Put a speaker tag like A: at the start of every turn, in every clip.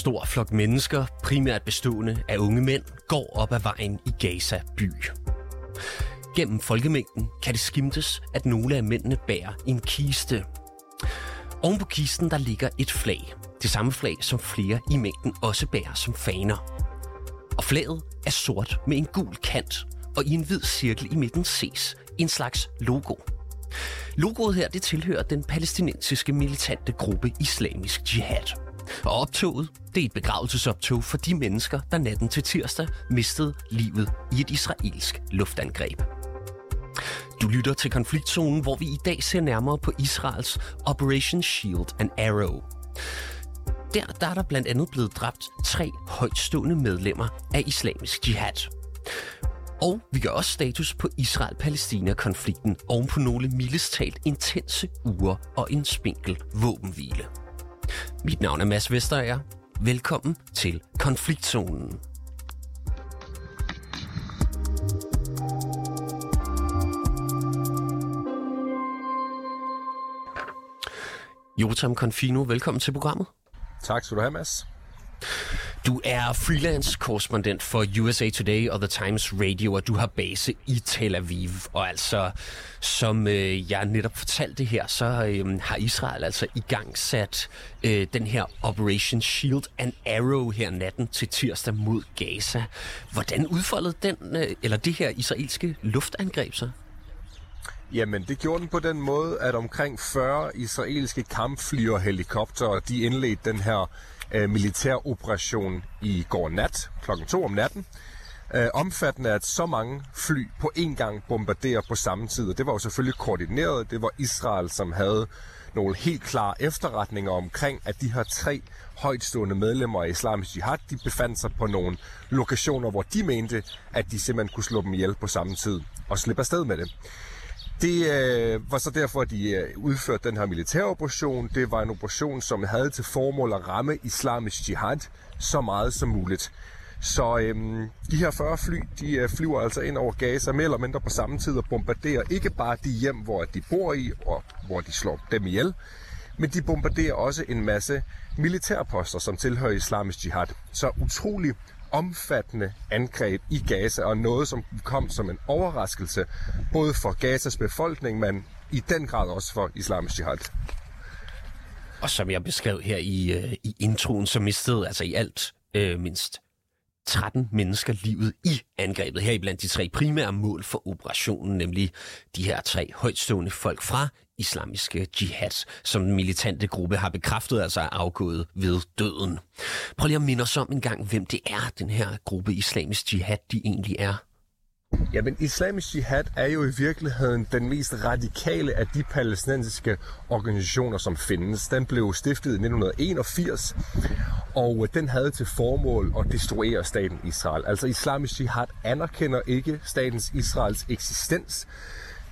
A: stor flok mennesker, primært bestående af unge mænd, går op ad vejen i Gaza by. Gennem folkemængden kan det skimtes, at nogle af mændene bærer en kiste. Oven på kisten der ligger et flag. Det samme flag, som flere i mængden også bærer som faner. Og flaget er sort med en gul kant, og i en hvid cirkel i midten ses en slags logo. Logoet her det tilhører den palæstinensiske militante gruppe Islamisk Jihad. Og optoget, det er et begravelsesoptog for de mennesker, der natten til tirsdag mistede livet i et israelsk luftangreb. Du lytter til konfliktzonen, hvor vi i dag ser nærmere på Israels Operation Shield and Arrow. Der, der er der blandt andet blevet dræbt tre højtstående medlemmer af Islamisk Jihad. Og vi gør også status på Israel-Palæstina-konflikten oven på nogle mildest talt intense uger og en spinkel våbenhvile. Mit navn er Mads Vesterager. Velkommen til Konfliktzonen. Jotam Confino, velkommen til programmet.
B: Tak skal du have, Mads.
A: Du er freelance korrespondent for USA Today og The Times Radio, og du har base i Tel Aviv. Og altså, som øh, jeg netop fortalte her, så øh, har Israel altså i gang sat øh, den her Operation Shield and Arrow her natten til tirsdag mod Gaza. Hvordan udfoldede den, øh, eller det her israelske luftangreb så?
B: Jamen, det gjorde den på den måde, at omkring 40 israelske kampfly og helikoptere, de indledte den her øh, militær operation i går nat, klokken 2 om natten. Øh, omfattende at så mange fly på én gang bombarderer på samme tid. Og det var jo selvfølgelig koordineret. Det var Israel, som havde nogle helt klare efterretninger omkring, at de her tre højtstående medlemmer af Islamisk Jihad, de befandt sig på nogle lokationer, hvor de mente, at de simpelthen kunne slå dem ihjel på samme tid og slippe afsted med det. Det øh, var så derfor, at de øh, udførte den her militæroperation. Det var en operation, som havde til formål at ramme islamisk jihad så meget som muligt. Så øhm, de her 40 fly, de øh, flyver altså ind over Gaza mere eller mindre på samme tid og bombarderer ikke bare de hjem, hvor de bor i, og hvor de slår dem ihjel, men de bombarderer også en masse militærposter, som tilhører islamisk jihad. Så utrolig omfattende angreb i Gaza, og noget, som kom som en overraskelse, både for Gazas befolkning, men i den grad også for islamisk jihad.
A: Og som jeg beskrev her i, øh, i introen, så mistede altså i alt øh, mindst 13 mennesker livet i angrebet. Her blandt de tre primære mål for operationen, nemlig de her tre højtstående folk fra islamiske jihad, som den militante gruppe har bekræftet altså er afgået ved døden. Prøv lige at minde os om en gang, hvem det er, den her gruppe islamisk jihad, de egentlig er.
B: Jamen, islamisk jihad er jo i virkeligheden den mest radikale af de palæstinensiske organisationer, som findes. Den blev stiftet i 1981, og den havde til formål at destruere staten Israel. Altså, islamisk jihad anerkender ikke statens Israels eksistens.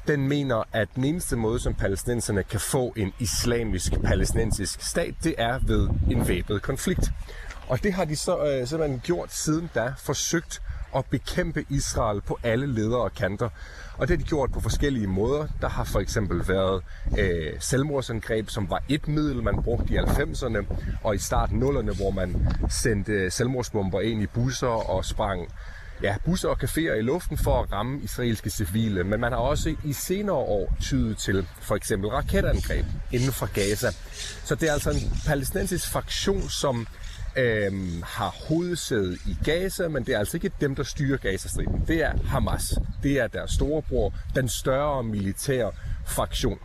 B: Den mener, at den eneste måde, som palæstinenserne kan få en islamisk palæstinensisk stat, det er ved en væbnet konflikt. Og det har de så øh, simpelthen gjort siden da, forsøgt at bekæmpe Israel på alle ledere og kanter. Og det har de gjort på forskellige måder. Der har for eksempel været øh, selvmordsangreb, som var et middel, man brugte i 90'erne, og i starten 0'erne, hvor man sendte øh, selvmordsbomber ind i busser og sprang ja, busser og caféer i luften for at ramme israelske civile. Men man har også i senere år tydet til for eksempel raketangreb inden for Gaza. Så det er altså en palæstinensisk fraktion, som øhm, har hovedsæde i Gaza, men det er altså ikke dem, der styrer Gazastriben. Det er Hamas. Det er deres storebror, den større militære fraktion.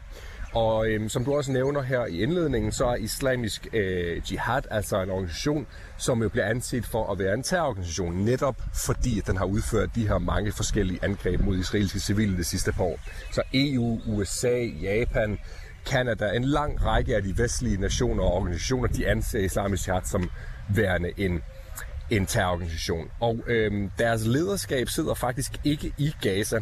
B: Og øhm, som du også nævner her i indledningen, så er Islamisk øh, Jihad altså en organisation, som jo bliver anset for at være en terrororganisation, netop fordi at den har udført de her mange forskellige angreb mod israelske civile det sidste par år. Så EU, USA, Japan, Kanada, en lang række af de vestlige nationer og organisationer, de anser Islamisk Jihad som værende en, en terrororganisation. Og øhm, deres lederskab sidder faktisk ikke i Gaza.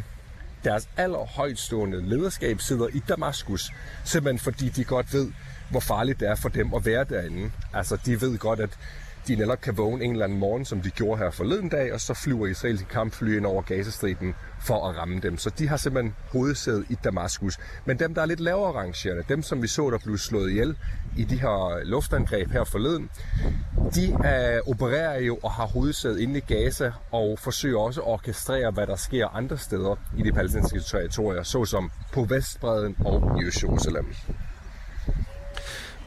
B: Deres allerhøjtstående lederskab sidder i Damaskus, simpelthen fordi de godt ved, hvor farligt det er for dem at være derinde. Altså, de ved godt, at de netop kan vågne en eller anden morgen, som de gjorde her forleden dag, og så flyver israelske kampfly ind over Gazastriben for at ramme dem. Så de har simpelthen hovedsædet i Damaskus. Men dem, der er lidt lavere rangerende, dem som vi så, der blev slået ihjel i de her luftangreb her forleden, de uh, opererer jo og har hovedsædet inde i Gaza og forsøger også at orkestrere, hvad der sker andre steder i de palæstinensiske territorier, såsom på Vestbreden og i Jerusalem.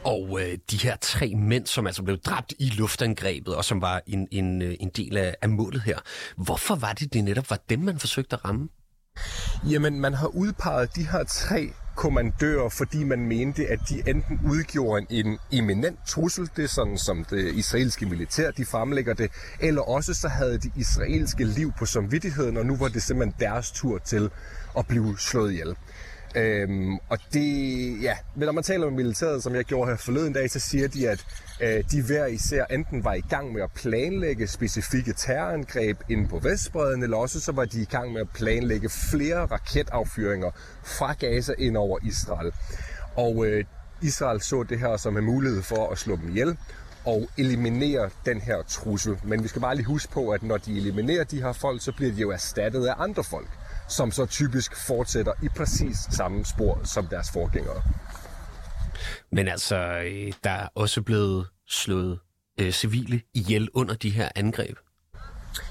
A: Og øh, de her tre mænd, som altså blev dræbt i luftangrebet, og som var en, en, øh, en del af, af målet her. Hvorfor var det det netop var dem, man forsøgte at ramme?
B: Jamen, man har udpeget de her tre kommandører, fordi man mente, at de enten udgjorde en eminent trussel, det er sådan som det israelske militær, de fremlægger det, eller også så havde de israelske liv på samvittigheden, og nu var det simpelthen deres tur til at blive slået ihjel. Øhm, og det, ja, men når man taler med militæret, som jeg gjorde her forleden dag, så siger de, at øh, de hver især enten var i gang med at planlægge specifikke terrorangreb inde på Vestbreden, eller også så var de i gang med at planlægge flere raketaffyringer fra Gaza ind over Israel. Og øh, Israel så det her som en mulighed for at slå dem ihjel og eliminere den her trussel. Men vi skal bare lige huske på, at når de eliminerer de her folk, så bliver de jo erstattet af andre folk som så typisk fortsætter i præcis samme spor som deres forgængere.
A: Men altså, øh, der er også blevet slået øh, civile ihjel under de her angreb.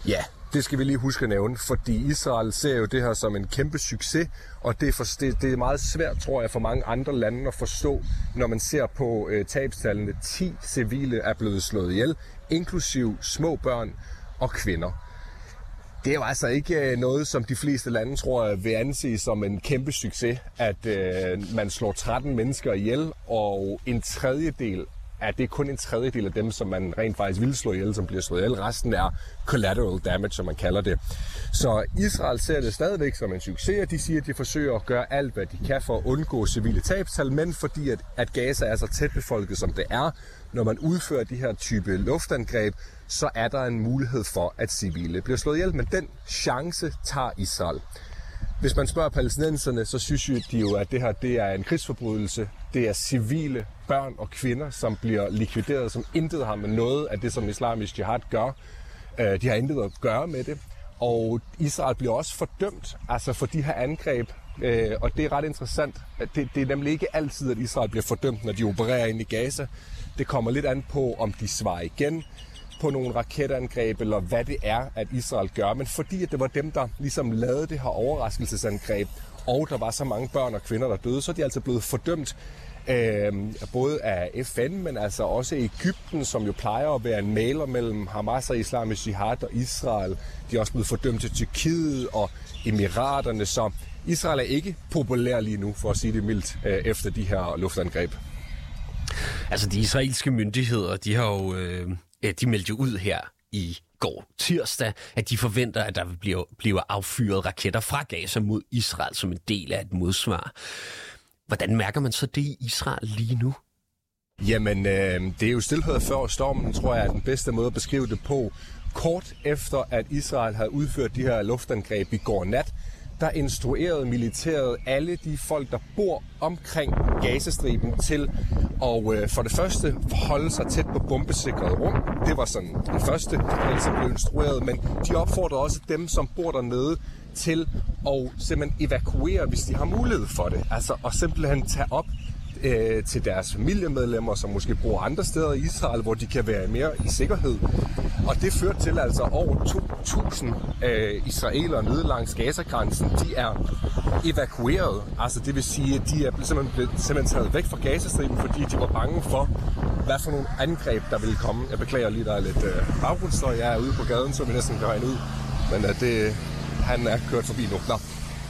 B: Ja, det skal vi lige huske at nævne, fordi Israel ser jo det her som en kæmpe succes, og det er, for, det, det er meget svært, tror jeg, for mange andre lande at forstå, når man ser på øh, tabstallene. 10 civile er blevet slået ihjel, inklusiv små børn og kvinder det er jo altså ikke øh, noget, som de fleste lande tror jeg, vil anse som en kæmpe succes, at øh, man slår 13 mennesker ihjel, og en tredjedel af det er kun en tredjedel af dem, som man rent faktisk vil slå ihjel, som bliver slået ihjel. Resten er collateral damage, som man kalder det. Så Israel ser det stadigvæk som en succes, og de siger, at de forsøger at gøre alt, hvad de kan for at undgå civile tabstal, men fordi at, at Gaza er så tæt befolket, som det er, når man udfører de her type luftangreb, så er der en mulighed for, at civile bliver slået ihjel. Men den chance tager Israel. Hvis man spørger palæstinenserne, så synes de jo, at det her det er en krigsforbrydelse. Det er civile børn og kvinder, som bliver likvideret, som intet har med noget af det, som islamisk jihad gør. Øh, de har intet at gøre med det. Og Israel bliver også fordømt altså for de her angreb, øh, og det er ret interessant. Det, det er nemlig ikke altid, at Israel bliver fordømt, når de opererer ind i Gaza. Det kommer lidt an på, om de svarer igen på nogle raketangreb, eller hvad det er, at Israel gør. Men fordi at det var dem, der ligesom lavede det her overraskelsesangreb, og der var så mange børn og kvinder, der døde, så er de altså blevet fordømt øh, både af FN, men altså også Ægypten, som jo plejer at være en maler mellem Hamas og Islamisk Jihad og Israel. De er også blevet fordømt til Tyrkiet og Emiraterne, så Israel er ikke populær lige nu, for at sige det mildt, øh, efter de her luftangreb.
A: Altså de israelske myndigheder, de har jo øh, Øh, de meldte jo ud her i går tirsdag, at de forventer, at der bliver, bliver affyret raketter fra Gaza mod Israel som en del af et modsvar. Hvordan mærker man så det i Israel lige nu?
B: Jamen, øh, det er jo stillhed før stormen, tror jeg, er den bedste måde at beskrive det på. Kort efter, at Israel har udført de her luftangreb i går nat, der instruerede militæret alle de folk, der bor omkring Gazastriben til at øh, for det første holde sig tæt på bombesikrede rum. Det var sådan det første, der som blev instrueret, men de opfordrede også dem, som bor dernede, til at simpelthen evakuere, hvis de har mulighed for det. Altså at simpelthen tage op øh, til deres familiemedlemmer, som måske bor andre steder i Israel, hvor de kan være mere i sikkerhed. Og det førte til altså over 2.000 øh, israelere nede langs Gazagrænsen, de er evakueret. Altså det vil sige, at de er simpelthen, blevet, simpelthen taget væk fra Gazastriben, fordi de var bange for, hvad for nogle angreb, der ville komme. Jeg beklager lige, der er lidt øh, baggrundsstøj. Jeg er ude på gaden, så vi næsten kan regne ud. Men øh, det, han er kørt forbi nu. Nå.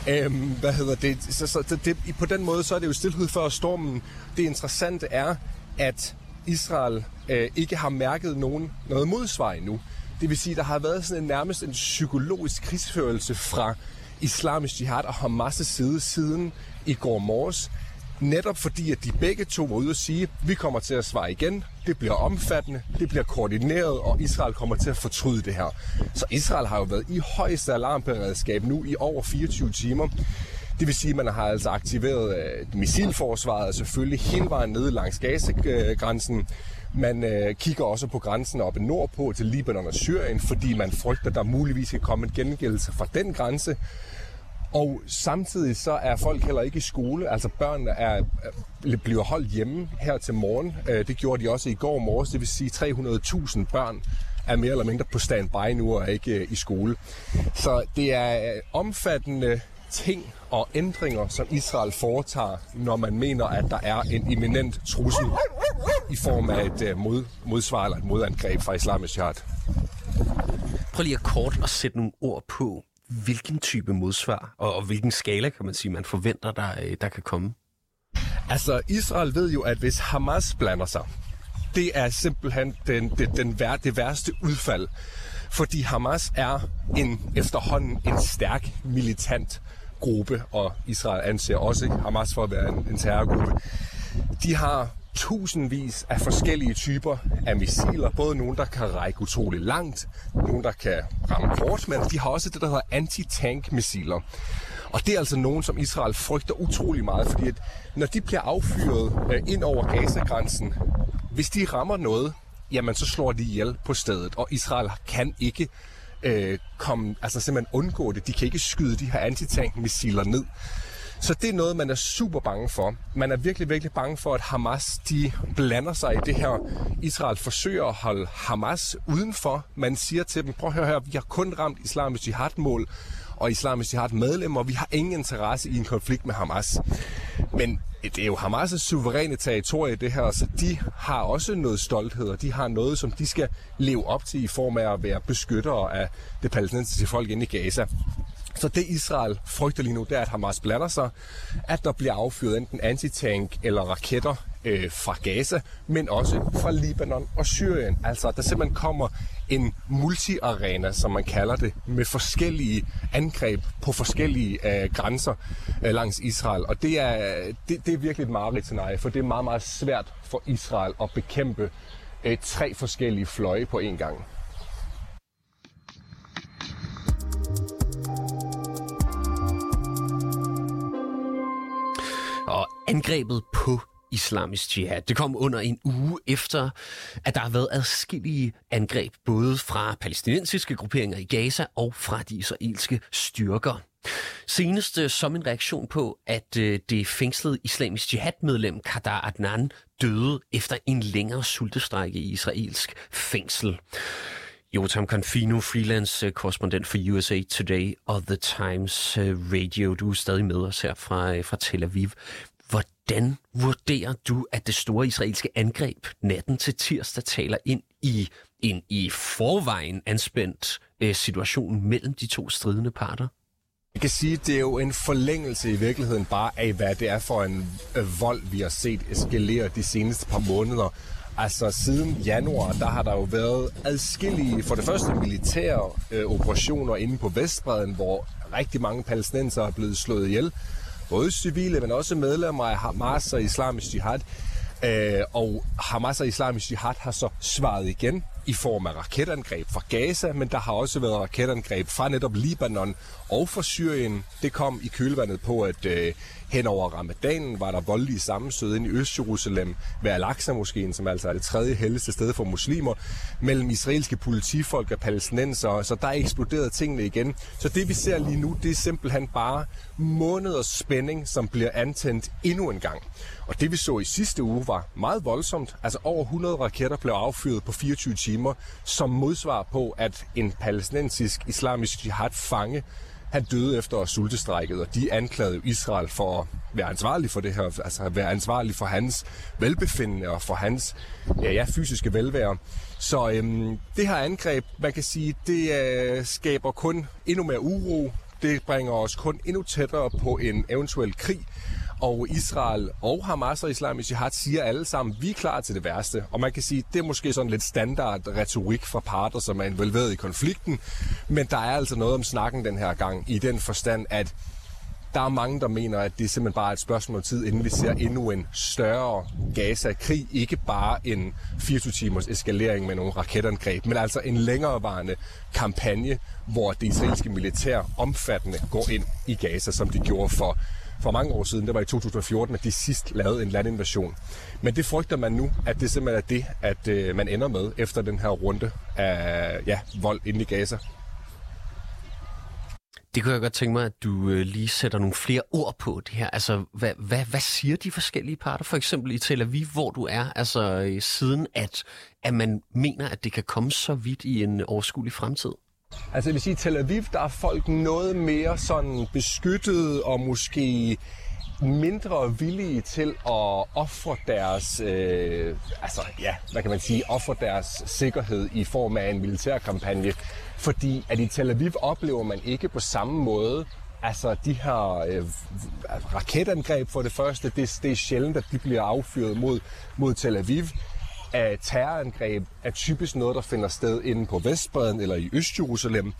B: Øhm, hvad hedder det? Så, så det, på den måde, så er det jo stillhed før stormen. Det interessante er, at Israel øh, ikke har mærket nogen, noget modsvar endnu. Det vil sige, der har været sådan en nærmest en psykologisk krigsførelse fra islamisk jihad og Hamas' side siden i går morges. Netop fordi, at de begge to var ude og sige, vi kommer til at svare igen, det bliver omfattende, det bliver koordineret, og Israel kommer til at fortryde det her. Så Israel har jo været i højeste alarmberedskab nu i over 24 timer. Det vil sige, at man har altså aktiveret øh, missilforsvaret selvfølgelig hele vejen ned langs Gaza-grænsen. Man øh, kigger også på grænsen oppe nordpå til Libanon og Syrien, fordi man frygter, at der muligvis kan komme en gengældelse fra den grænse. Og samtidig så er folk heller ikke i skole. Altså børnene er, bliver holdt hjemme her til morgen. Øh, det gjorde de også i går morges. Det vil sige 300.000 børn er mere eller mindre på standby nu og er ikke øh, i skole. Så det er øh, omfattende ting og ændringer, som Israel foretager, når man mener, at der er en imminent trussel i form af et mod, modsvar eller et modangreb fra islamisk jihad.
A: Prøv lige at kort at sætte nogle ord på, hvilken type modsvar, og, og hvilken skala, kan man sige, man forventer, der, øh, der kan komme?
B: Altså, Israel ved jo, at hvis Hamas blander sig, det er simpelthen den, den, den vær, det værste udfald. Fordi Hamas er en efterhånden en stærk militant gruppe, og Israel anser også Hamas for at være en, en terrorgruppe. De har tusindvis af forskellige typer af missiler. Både nogle, der kan række utrolig langt, nogle, der kan ramme kort, men de har også det, der hedder anti-tank-missiler. Og det er altså nogen, som Israel frygter utrolig meget, fordi at når de bliver affyret øh, ind over Gaza-grænsen, hvis de rammer noget, jamen så slår de ihjel på stedet, og Israel kan ikke øh, komme, altså simpelthen undgå det. De kan ikke skyde de her antitank-missiler ned. Så det er noget, man er super bange for. Man er virkelig, virkelig bange for, at Hamas de blander sig i det her. Israel forsøger at holde Hamas udenfor. Man siger til dem, prøv at høre her, vi har kun ramt islamisk jihad-mål og islamisk jihad medlemmer. Vi har ingen interesse i en konflikt med Hamas. Men det er jo Hamas' suveræne territorie, det her, så de har også noget stolthed, og de har noget, som de skal leve op til i form af at være beskyttere af det palæstinensiske folk inde i Gaza. Så det Israel frygter lige nu, det er, at Hamas blander sig, at der bliver affyret enten antitank eller raketter øh, fra Gaza, men også fra Libanon og Syrien. Altså, der simpelthen kommer en multiarena, som man kalder det, med forskellige angreb på forskellige øh, grænser øh, langs Israel. Og det er, det, det er virkelig et mareridt scenarie, for det er meget, meget svært for Israel at bekæmpe øh, tre forskellige fløje på én gang.
A: Angrebet på islamisk jihad. Det kom under en uge efter, at der har været adskillige angreb, både fra palæstinensiske grupperinger i Gaza og fra de israelske styrker. Senest øh, som en reaktion på, at øh, det fængslede islamisk jihad-medlem Kadar Adnan døde efter en længere sultestrække i israelsk fængsel. Jotam Confino, freelance øh, korrespondent for USA Today og The Times Radio. Du er stadig med os her fra, fra Tel Aviv. Hvordan vurderer du, at det store israelske angreb natten til tirsdag taler ind i en i forvejen anspændt øh, situation mellem de to stridende parter?
B: Jeg kan sige, at det er jo en forlængelse i virkeligheden bare af, hvad det er for en øh, vold, vi har set eskalere de seneste par måneder. Altså siden januar, der har der jo været adskillige, for det første militære øh, operationer inde på Vestbreden, hvor rigtig mange palæstinenser er blevet slået ihjel både civile, men også medlemmer af Hamas og Islamisk Jihad. Øh, og Hamas og Islamisk Jihad har så svaret igen i form af raketangreb fra Gaza, men der har også været raketangreb fra netop Libanon og fra Syrien. Det kom i kølvandet på, at øh, hen over ramadanen var der voldelige sammenstød ind i Øst-Jerusalem ved Al-Aqsa-moskeen, som altså er det tredje helligste sted for muslimer, mellem israelske politifolk og palæstinenser, så der er eksploderet tingene igen. Så det vi ser lige nu, det er simpelthen bare måneders spænding, som bliver antændt endnu en gang. Og det vi så i sidste uge var meget voldsomt. Altså over 100 raketter blev affyret på 24 timer, som modsvar på, at en palæstinensisk islamisk jihad-fange han døde efter sultestrækket, og de anklagede Israel for at være ansvarlig for det her, altså at være ansvarlig for hans velbefindende og for hans ja, ja, fysiske velvære. Så øhm, det her angreb, man kan sige, det øh, skaber kun endnu mere uro. Det bringer os kun endnu tættere på en eventuel krig. Og Israel og Hamas og Islamisk Jihad siger alle sammen, vi er klar til det værste. Og man kan sige, det er måske sådan lidt standard retorik fra parter, som er involveret i konflikten. Men der er altså noget om snakken den her gang, i den forstand, at Der er mange, der mener, at det er simpelthen bare et spørgsmål om tid, inden vi ser endnu en større Gaza-krig. Ikke bare en 24 timers eskalering med nogle raketangreb, men altså en længerevarende kampagne, hvor det israelske militær omfattende går ind i Gaza, som de gjorde for for mange år siden, det var i 2014, at de sidst lavede en landinvasion. Men det frygter man nu, at det simpelthen er det, at øh, man ender med efter den her runde af ja, vold inde i Gaza.
A: Det kunne jeg godt tænke mig, at du øh, lige sætter nogle flere ord på det her. Altså, hvad, hvad, hvad siger de forskellige parter? For eksempel i Tel Aviv, hvor du er, altså øh, siden at, at man mener, at det kan komme så vidt i en overskuelig fremtid?
B: Altså jeg vil sige, i Tel Aviv, der er folk noget mere sådan beskyttet og måske mindre villige til at ofre deres, øh, altså ja, hvad kan man sige, ofre deres sikkerhed i form af en militærkampagne. Fordi at i Tel Aviv oplever man ikke på samme måde Altså de her øh, raketangreb for det første, det, det er sjældent, at de bliver affyret mod, mod Tel Aviv af terrorangreb er typisk noget, der finder sted inde på Vestbreden eller i Østjerusalem.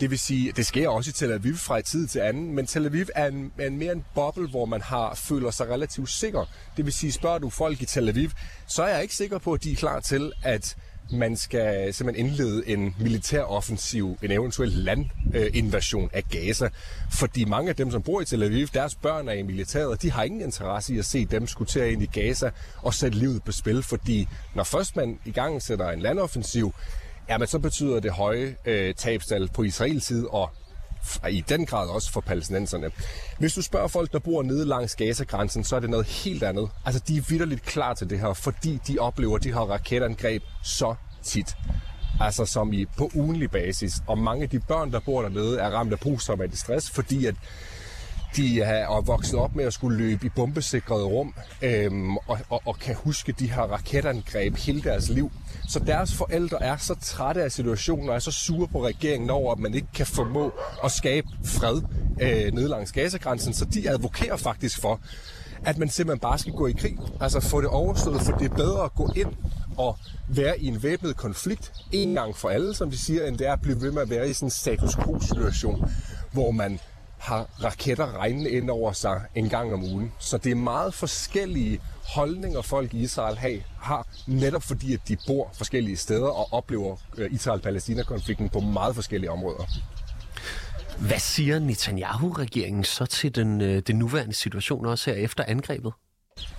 B: Det vil sige, det sker også i Tel Aviv fra tid til anden, men Tel Aviv er, en, er en mere en boble, hvor man har føler sig relativt sikker. Det vil sige, spørger du folk i Tel Aviv, så er jeg ikke sikker på, at de er klar til at man skal simpelthen indlede en militær offensiv, en eventuel landinvasion af Gaza. Fordi mange af dem, som bor i Tel Aviv, deres børn er i militæret, de har ingen interesse i at se dem skutere ind i Gaza og sætte livet på spil. Fordi når først man i gang sætter en landoffensiv, ja, men så betyder det høje øh, tabstal på Israels side og i den grad også for palæstinenserne. Hvis du spørger folk, der bor nede langs Gaza-grænsen, så er det noget helt andet. Altså, de er vidderligt klar til det her, fordi de oplever de her raketangreb så tit. Altså som i på ugenlig basis. Og mange af de børn, der bor dernede, er ramt af posttraumatisk stress, fordi at de er vokset op med at skulle løbe i bombesikrede rum øhm, og, og, og kan huske de her raketangreb hele deres liv. Så deres forældre er så trætte af situationen og er så sure på regeringen over, at man ikke kan formå at skabe fred øh, nede langs gasegrænsen, så de advokerer faktisk for, at man simpelthen bare skal gå i krig. Altså få det overstået, for det er bedre at gå ind og være i en væbnet konflikt en gang for alle, som de siger, end det er at blive ved med at være i sådan en status quo-situation, hvor man har raketter regnende ind over sig en gang om ugen. Så det er meget forskellige holdninger, folk i Israel har, netop fordi, at de bor forskellige steder og oplever øh, Israel-Palæstina-konflikten på meget forskellige områder.
A: Hvad siger Netanyahu-regeringen så til den, øh, den nuværende situation også her efter angrebet?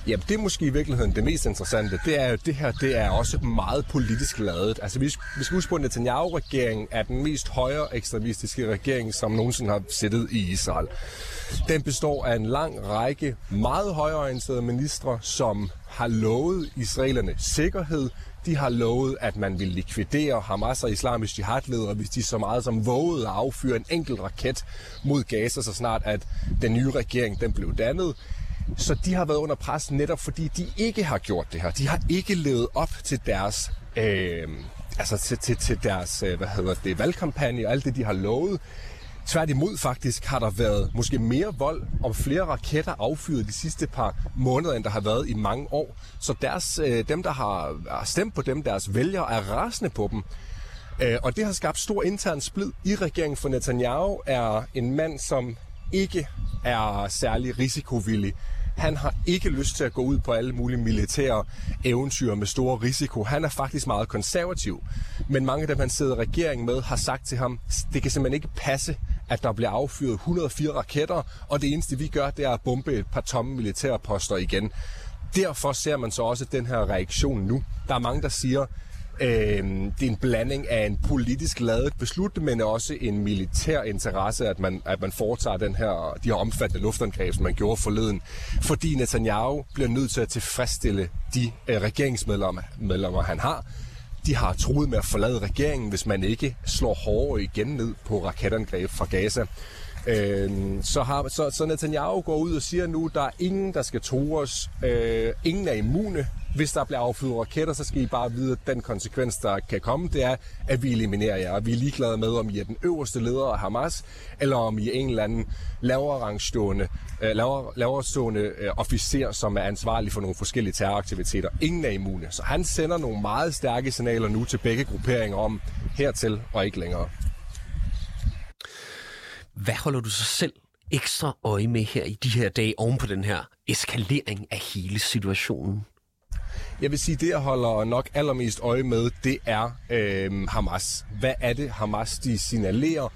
B: Ja, det er måske i virkeligheden det mest interessante. Det er jo, det her det er også meget politisk lavet. Altså, vi, vi skal huske på, at Netanyahu-regeringen er den mest højre ekstremistiske regering, som nogensinde har siddet i Israel. Den består af en lang række meget højreorienterede ministre, som har lovet israelerne sikkerhed. De har lovet, at man vil likvidere Hamas og islamisk jihadledere, hvis de så meget som vågede at affyre en enkelt raket mod Gaza, så snart at den nye regering den blev dannet. Så de har været under pres netop fordi de ikke har gjort det her. De har ikke levet op til deres, øh, altså til, til, til deres øh, hvad hedder det, valgkampagne og alt det, de har lovet. Tværtimod faktisk har der været måske mere vold og flere raketter affyret de sidste par måneder, end der har været i mange år. Så deres, øh, dem, der har stemt på dem, deres vælgere, er rasende på dem. Øh, og det har skabt stor intern splid i regeringen, for Netanyahu er en mand, som ikke er særlig risikovillig. Han har ikke lyst til at gå ud på alle mulige militære eventyr med store risiko. Han er faktisk meget konservativ. Men mange af dem, han sidder i regeringen med, har sagt til ham, det kan simpelthen ikke passe, at der bliver affyret 104 raketter, og det eneste vi gør, det er at bombe et par tomme militærposter igen. Derfor ser man så også den her reaktion nu. Der er mange, der siger, Øh, det er en blanding af en politisk ladet beslutning, men også en militær interesse, at man, at man foretager den her, de her omfattende luftangreb, som man gjorde forleden. Fordi Netanyahu bliver nødt til at tilfredsstille de øh, regeringsmedlemmer, medlemmer, han har. De har troet med at forlade regeringen, hvis man ikke slår hårdere igen ned på raketangreb fra Gaza. Øh, så, har, så, så Netanyahu går ud og siger nu, der er ingen, der skal tro os. Øh, ingen er immune hvis der bliver affyret raketter, så skal I bare vide, at den konsekvens, der kan komme, det er, at vi eliminerer jer. Vi er ligeglade med, om I er den øverste leder af Hamas, eller om I er en eller anden lavere rangstående, øh, lavere, lavere stående øh, officer, som er ansvarlig for nogle forskellige terroraktiviteter. Ingen er immune. Så han sender nogle meget stærke signaler nu til begge grupperinger om hertil og ikke længere.
A: Hvad holder du så selv ekstra øje med her i de her dage oven på den her eskalering af hele situationen?
B: Jeg vil sige, det jeg holder nok allermest øje med, det er øh, Hamas. Hvad er det, Hamas de signalerer?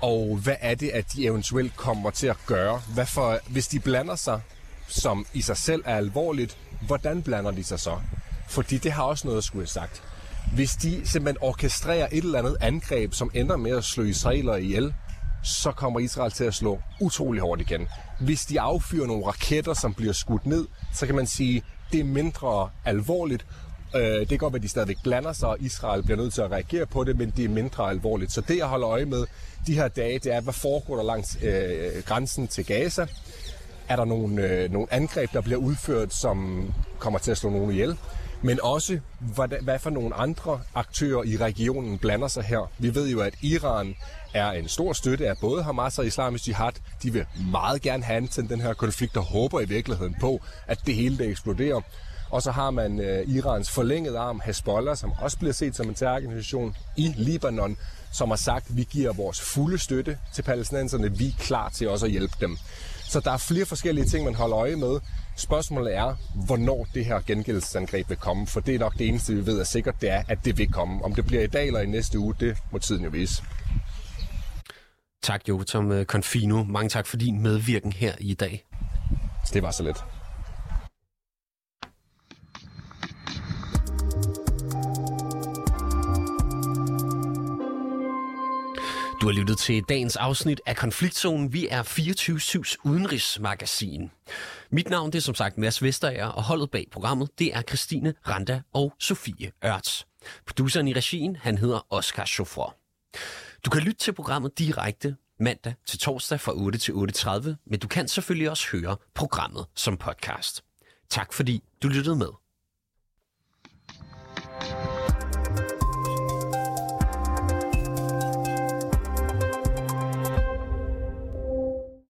B: Og hvad er det, at de eventuelt kommer til at gøre? Hvad for, hvis de blander sig, som i sig selv er alvorligt, hvordan blander de sig så? Fordi det har også noget at skulle have sagt. Hvis de simpelthen orkestrerer et eller andet angreb, som ender med at slå israelere ihjel, så kommer Israel til at slå utrolig hårdt igen. Hvis de affyrer nogle raketter, som bliver skudt ned, så kan man sige, det er mindre alvorligt. Øh, det kan godt være, at de stadigvæk blander sig, og Israel bliver nødt til at reagere på det, men det er mindre alvorligt. Så det, jeg holder øje med de her dage, det er, hvad foregår der langs øh, grænsen til Gaza? Er der nogle, øh, nogle angreb, der bliver udført, som kommer til at slå nogen ihjel? Men også, hvad, hvad for nogle andre aktører i regionen blander sig her. Vi ved jo, at Iran er en stor støtte af både Hamas og Islamisk Jihad. De vil meget gerne have til den her konflikt og håber i virkeligheden på, at det hele det eksploderer. Og så har man øh, Irans forlængede arm, Hezbollah, som også bliver set som en terrororganisation i Libanon, som har sagt, at vi giver vores fulde støtte til palæstinenserne. Vi er klar til også at hjælpe dem. Så der er flere forskellige ting, man holder øje med. Spørgsmålet er, hvornår det her gengældelsesangreb vil komme, for det er nok det eneste, vi ved er sikkert, det er, at det vil komme. Om det bliver i dag eller i næste uge, det må tiden jo vise.
A: Tak, Jotam Confino. Mange tak for din medvirken her i dag.
B: Det var så lidt.
A: Har lyttet til dagens afsnit af Konfliktzonen. Vi er 24-7's udenrigsmagasin. Mit navn det er som sagt Mads Vesterager, og holdet bag programmet det er Christine Randa og Sofie Ørts. Produceren i regien, han hedder Oscar Chauffeur. Du kan lytte til programmet direkte mandag til torsdag fra 8 til 8.30, men du kan selvfølgelig også høre programmet som podcast. Tak fordi du lyttede med.